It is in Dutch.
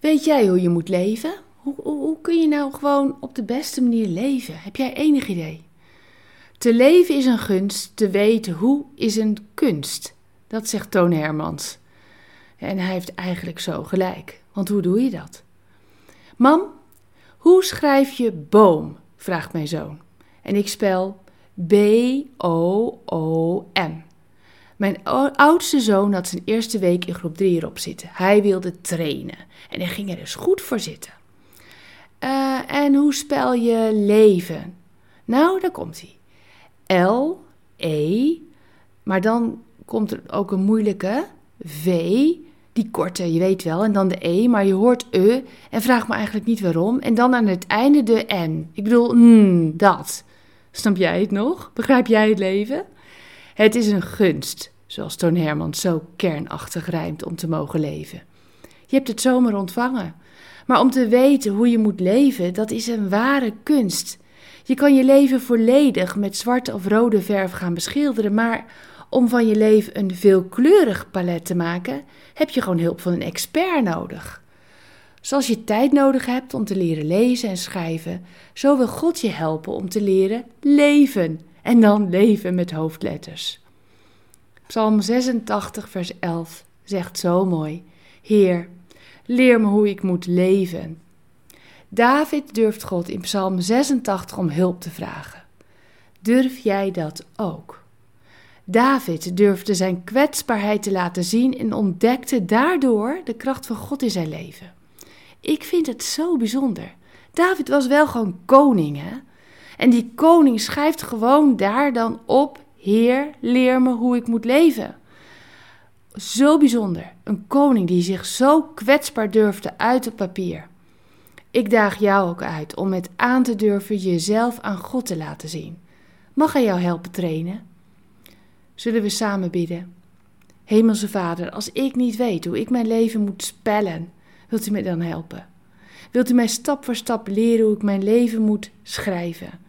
Weet jij hoe je moet leven? Hoe, hoe, hoe kun je nou gewoon op de beste manier leven? Heb jij enig idee? Te leven is een gunst, te weten hoe is een kunst. Dat zegt Toon Hermans. En hij heeft eigenlijk zo gelijk. Want hoe doe je dat? Mam, hoe schrijf je boom? vraagt mijn zoon. En ik spel B-O-O-M. Mijn oudste zoon had zijn eerste week in groep 3 erop zitten. Hij wilde trainen en hij ging er dus goed voor zitten. Uh, en hoe spel je leven? Nou, daar komt hij. L-E, maar dan komt er ook een moeilijke V, die korte, je weet wel, en dan de E, maar je hoort E en vraag me eigenlijk niet waarom. En dan aan het einde de N. Ik bedoel, mm, dat. Snap jij het nog? Begrijp jij het leven? Het is een gunst, zoals Toon Herman zo kernachtig rijmt om te mogen leven. Je hebt het zomaar ontvangen. Maar om te weten hoe je moet leven, dat is een ware kunst. Je kan je leven volledig met zwarte of rode verf gaan beschilderen, maar om van je leven een veelkleurig palet te maken, heb je gewoon hulp van een expert nodig. Zoals je tijd nodig hebt om te leren lezen en schrijven, zo wil God je helpen om te leren leven. En dan leven met hoofdletters. Psalm 86, vers 11 zegt zo mooi: Heer, leer me hoe ik moet leven. David durft God in Psalm 86 om hulp te vragen. Durf jij dat ook? David durfde zijn kwetsbaarheid te laten zien en ontdekte daardoor de kracht van God in zijn leven. Ik vind het zo bijzonder. David was wel gewoon koning, hè? En die koning schrijft gewoon daar dan op: Heer, leer me hoe ik moet leven. Zo bijzonder. Een koning die zich zo kwetsbaar durfde uit op papier. Ik daag jou ook uit om met aan te durven jezelf aan God te laten zien. Mag hij jou helpen trainen? Zullen we samen bidden? Hemelse Vader, als ik niet weet hoe ik mijn leven moet spellen, wilt u mij dan helpen? Wilt u mij stap voor stap leren hoe ik mijn leven moet schrijven?